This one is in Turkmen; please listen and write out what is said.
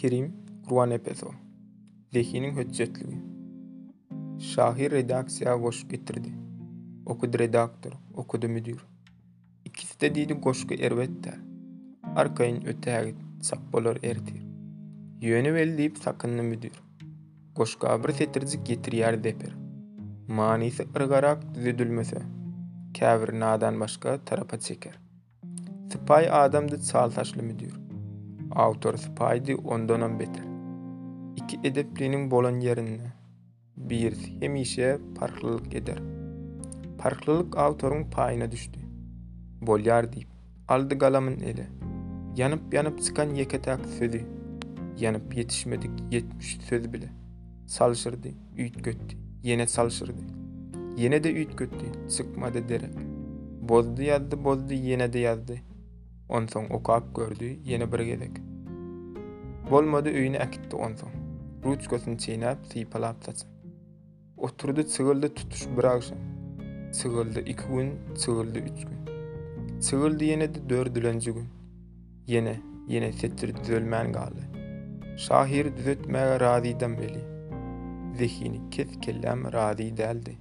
Kerim Gurbanepesow Zehiniň hötjetligi Şahyr redaksiýa goşgy getirdi. Okudy redaktor, okudy müdir. Ikisi-de diýdi goşgy erbet-dä. Arkaýyn ötägit, çak bolar ertir. Ýöne weli diýip sakyndy müdir. Goşga bir setirjik ýetirýär zeper. Manysy yrgarak düzedilmese, käbir nadan başga tarapa çeker. Sypaýy adamdy çal saçly müdir. Awtor sypaýydy ondanam beter. Iki edepliniň bolan ýerinde birisi hemişe parhlylyk eder. Parhlylyk awtoryň paýyna düşdi. Bolýar diýip, Aldy galamyn ele. Ýanyp-ýanyp çykan ýeke-täk sözi. Ýanyp ýetişmedik ýetmiş söz bile. Çalşyrdy, üýtgetdi, ýene çalşyrdy. Ýene-de üýtgetdi, çykmady derek. Bozdy ýazdy bozdy ýene-de ýazdy. Onsoň okap gördi ýene bir gezek. Bolmady öýüne äkitdi onsoň. Ruçkasyny çeýnäp sypalap saçyp. Oturdy çygyldy tutuş bir agşam. Çygyldy iki gün, çygyldy üç gün. Çygyldy ýene-de dördülenji gün. Ýene, ýene setir düzelmän galdy. Şahyr düzetmäge razydam weli, zehini kes kelläm razy däldi.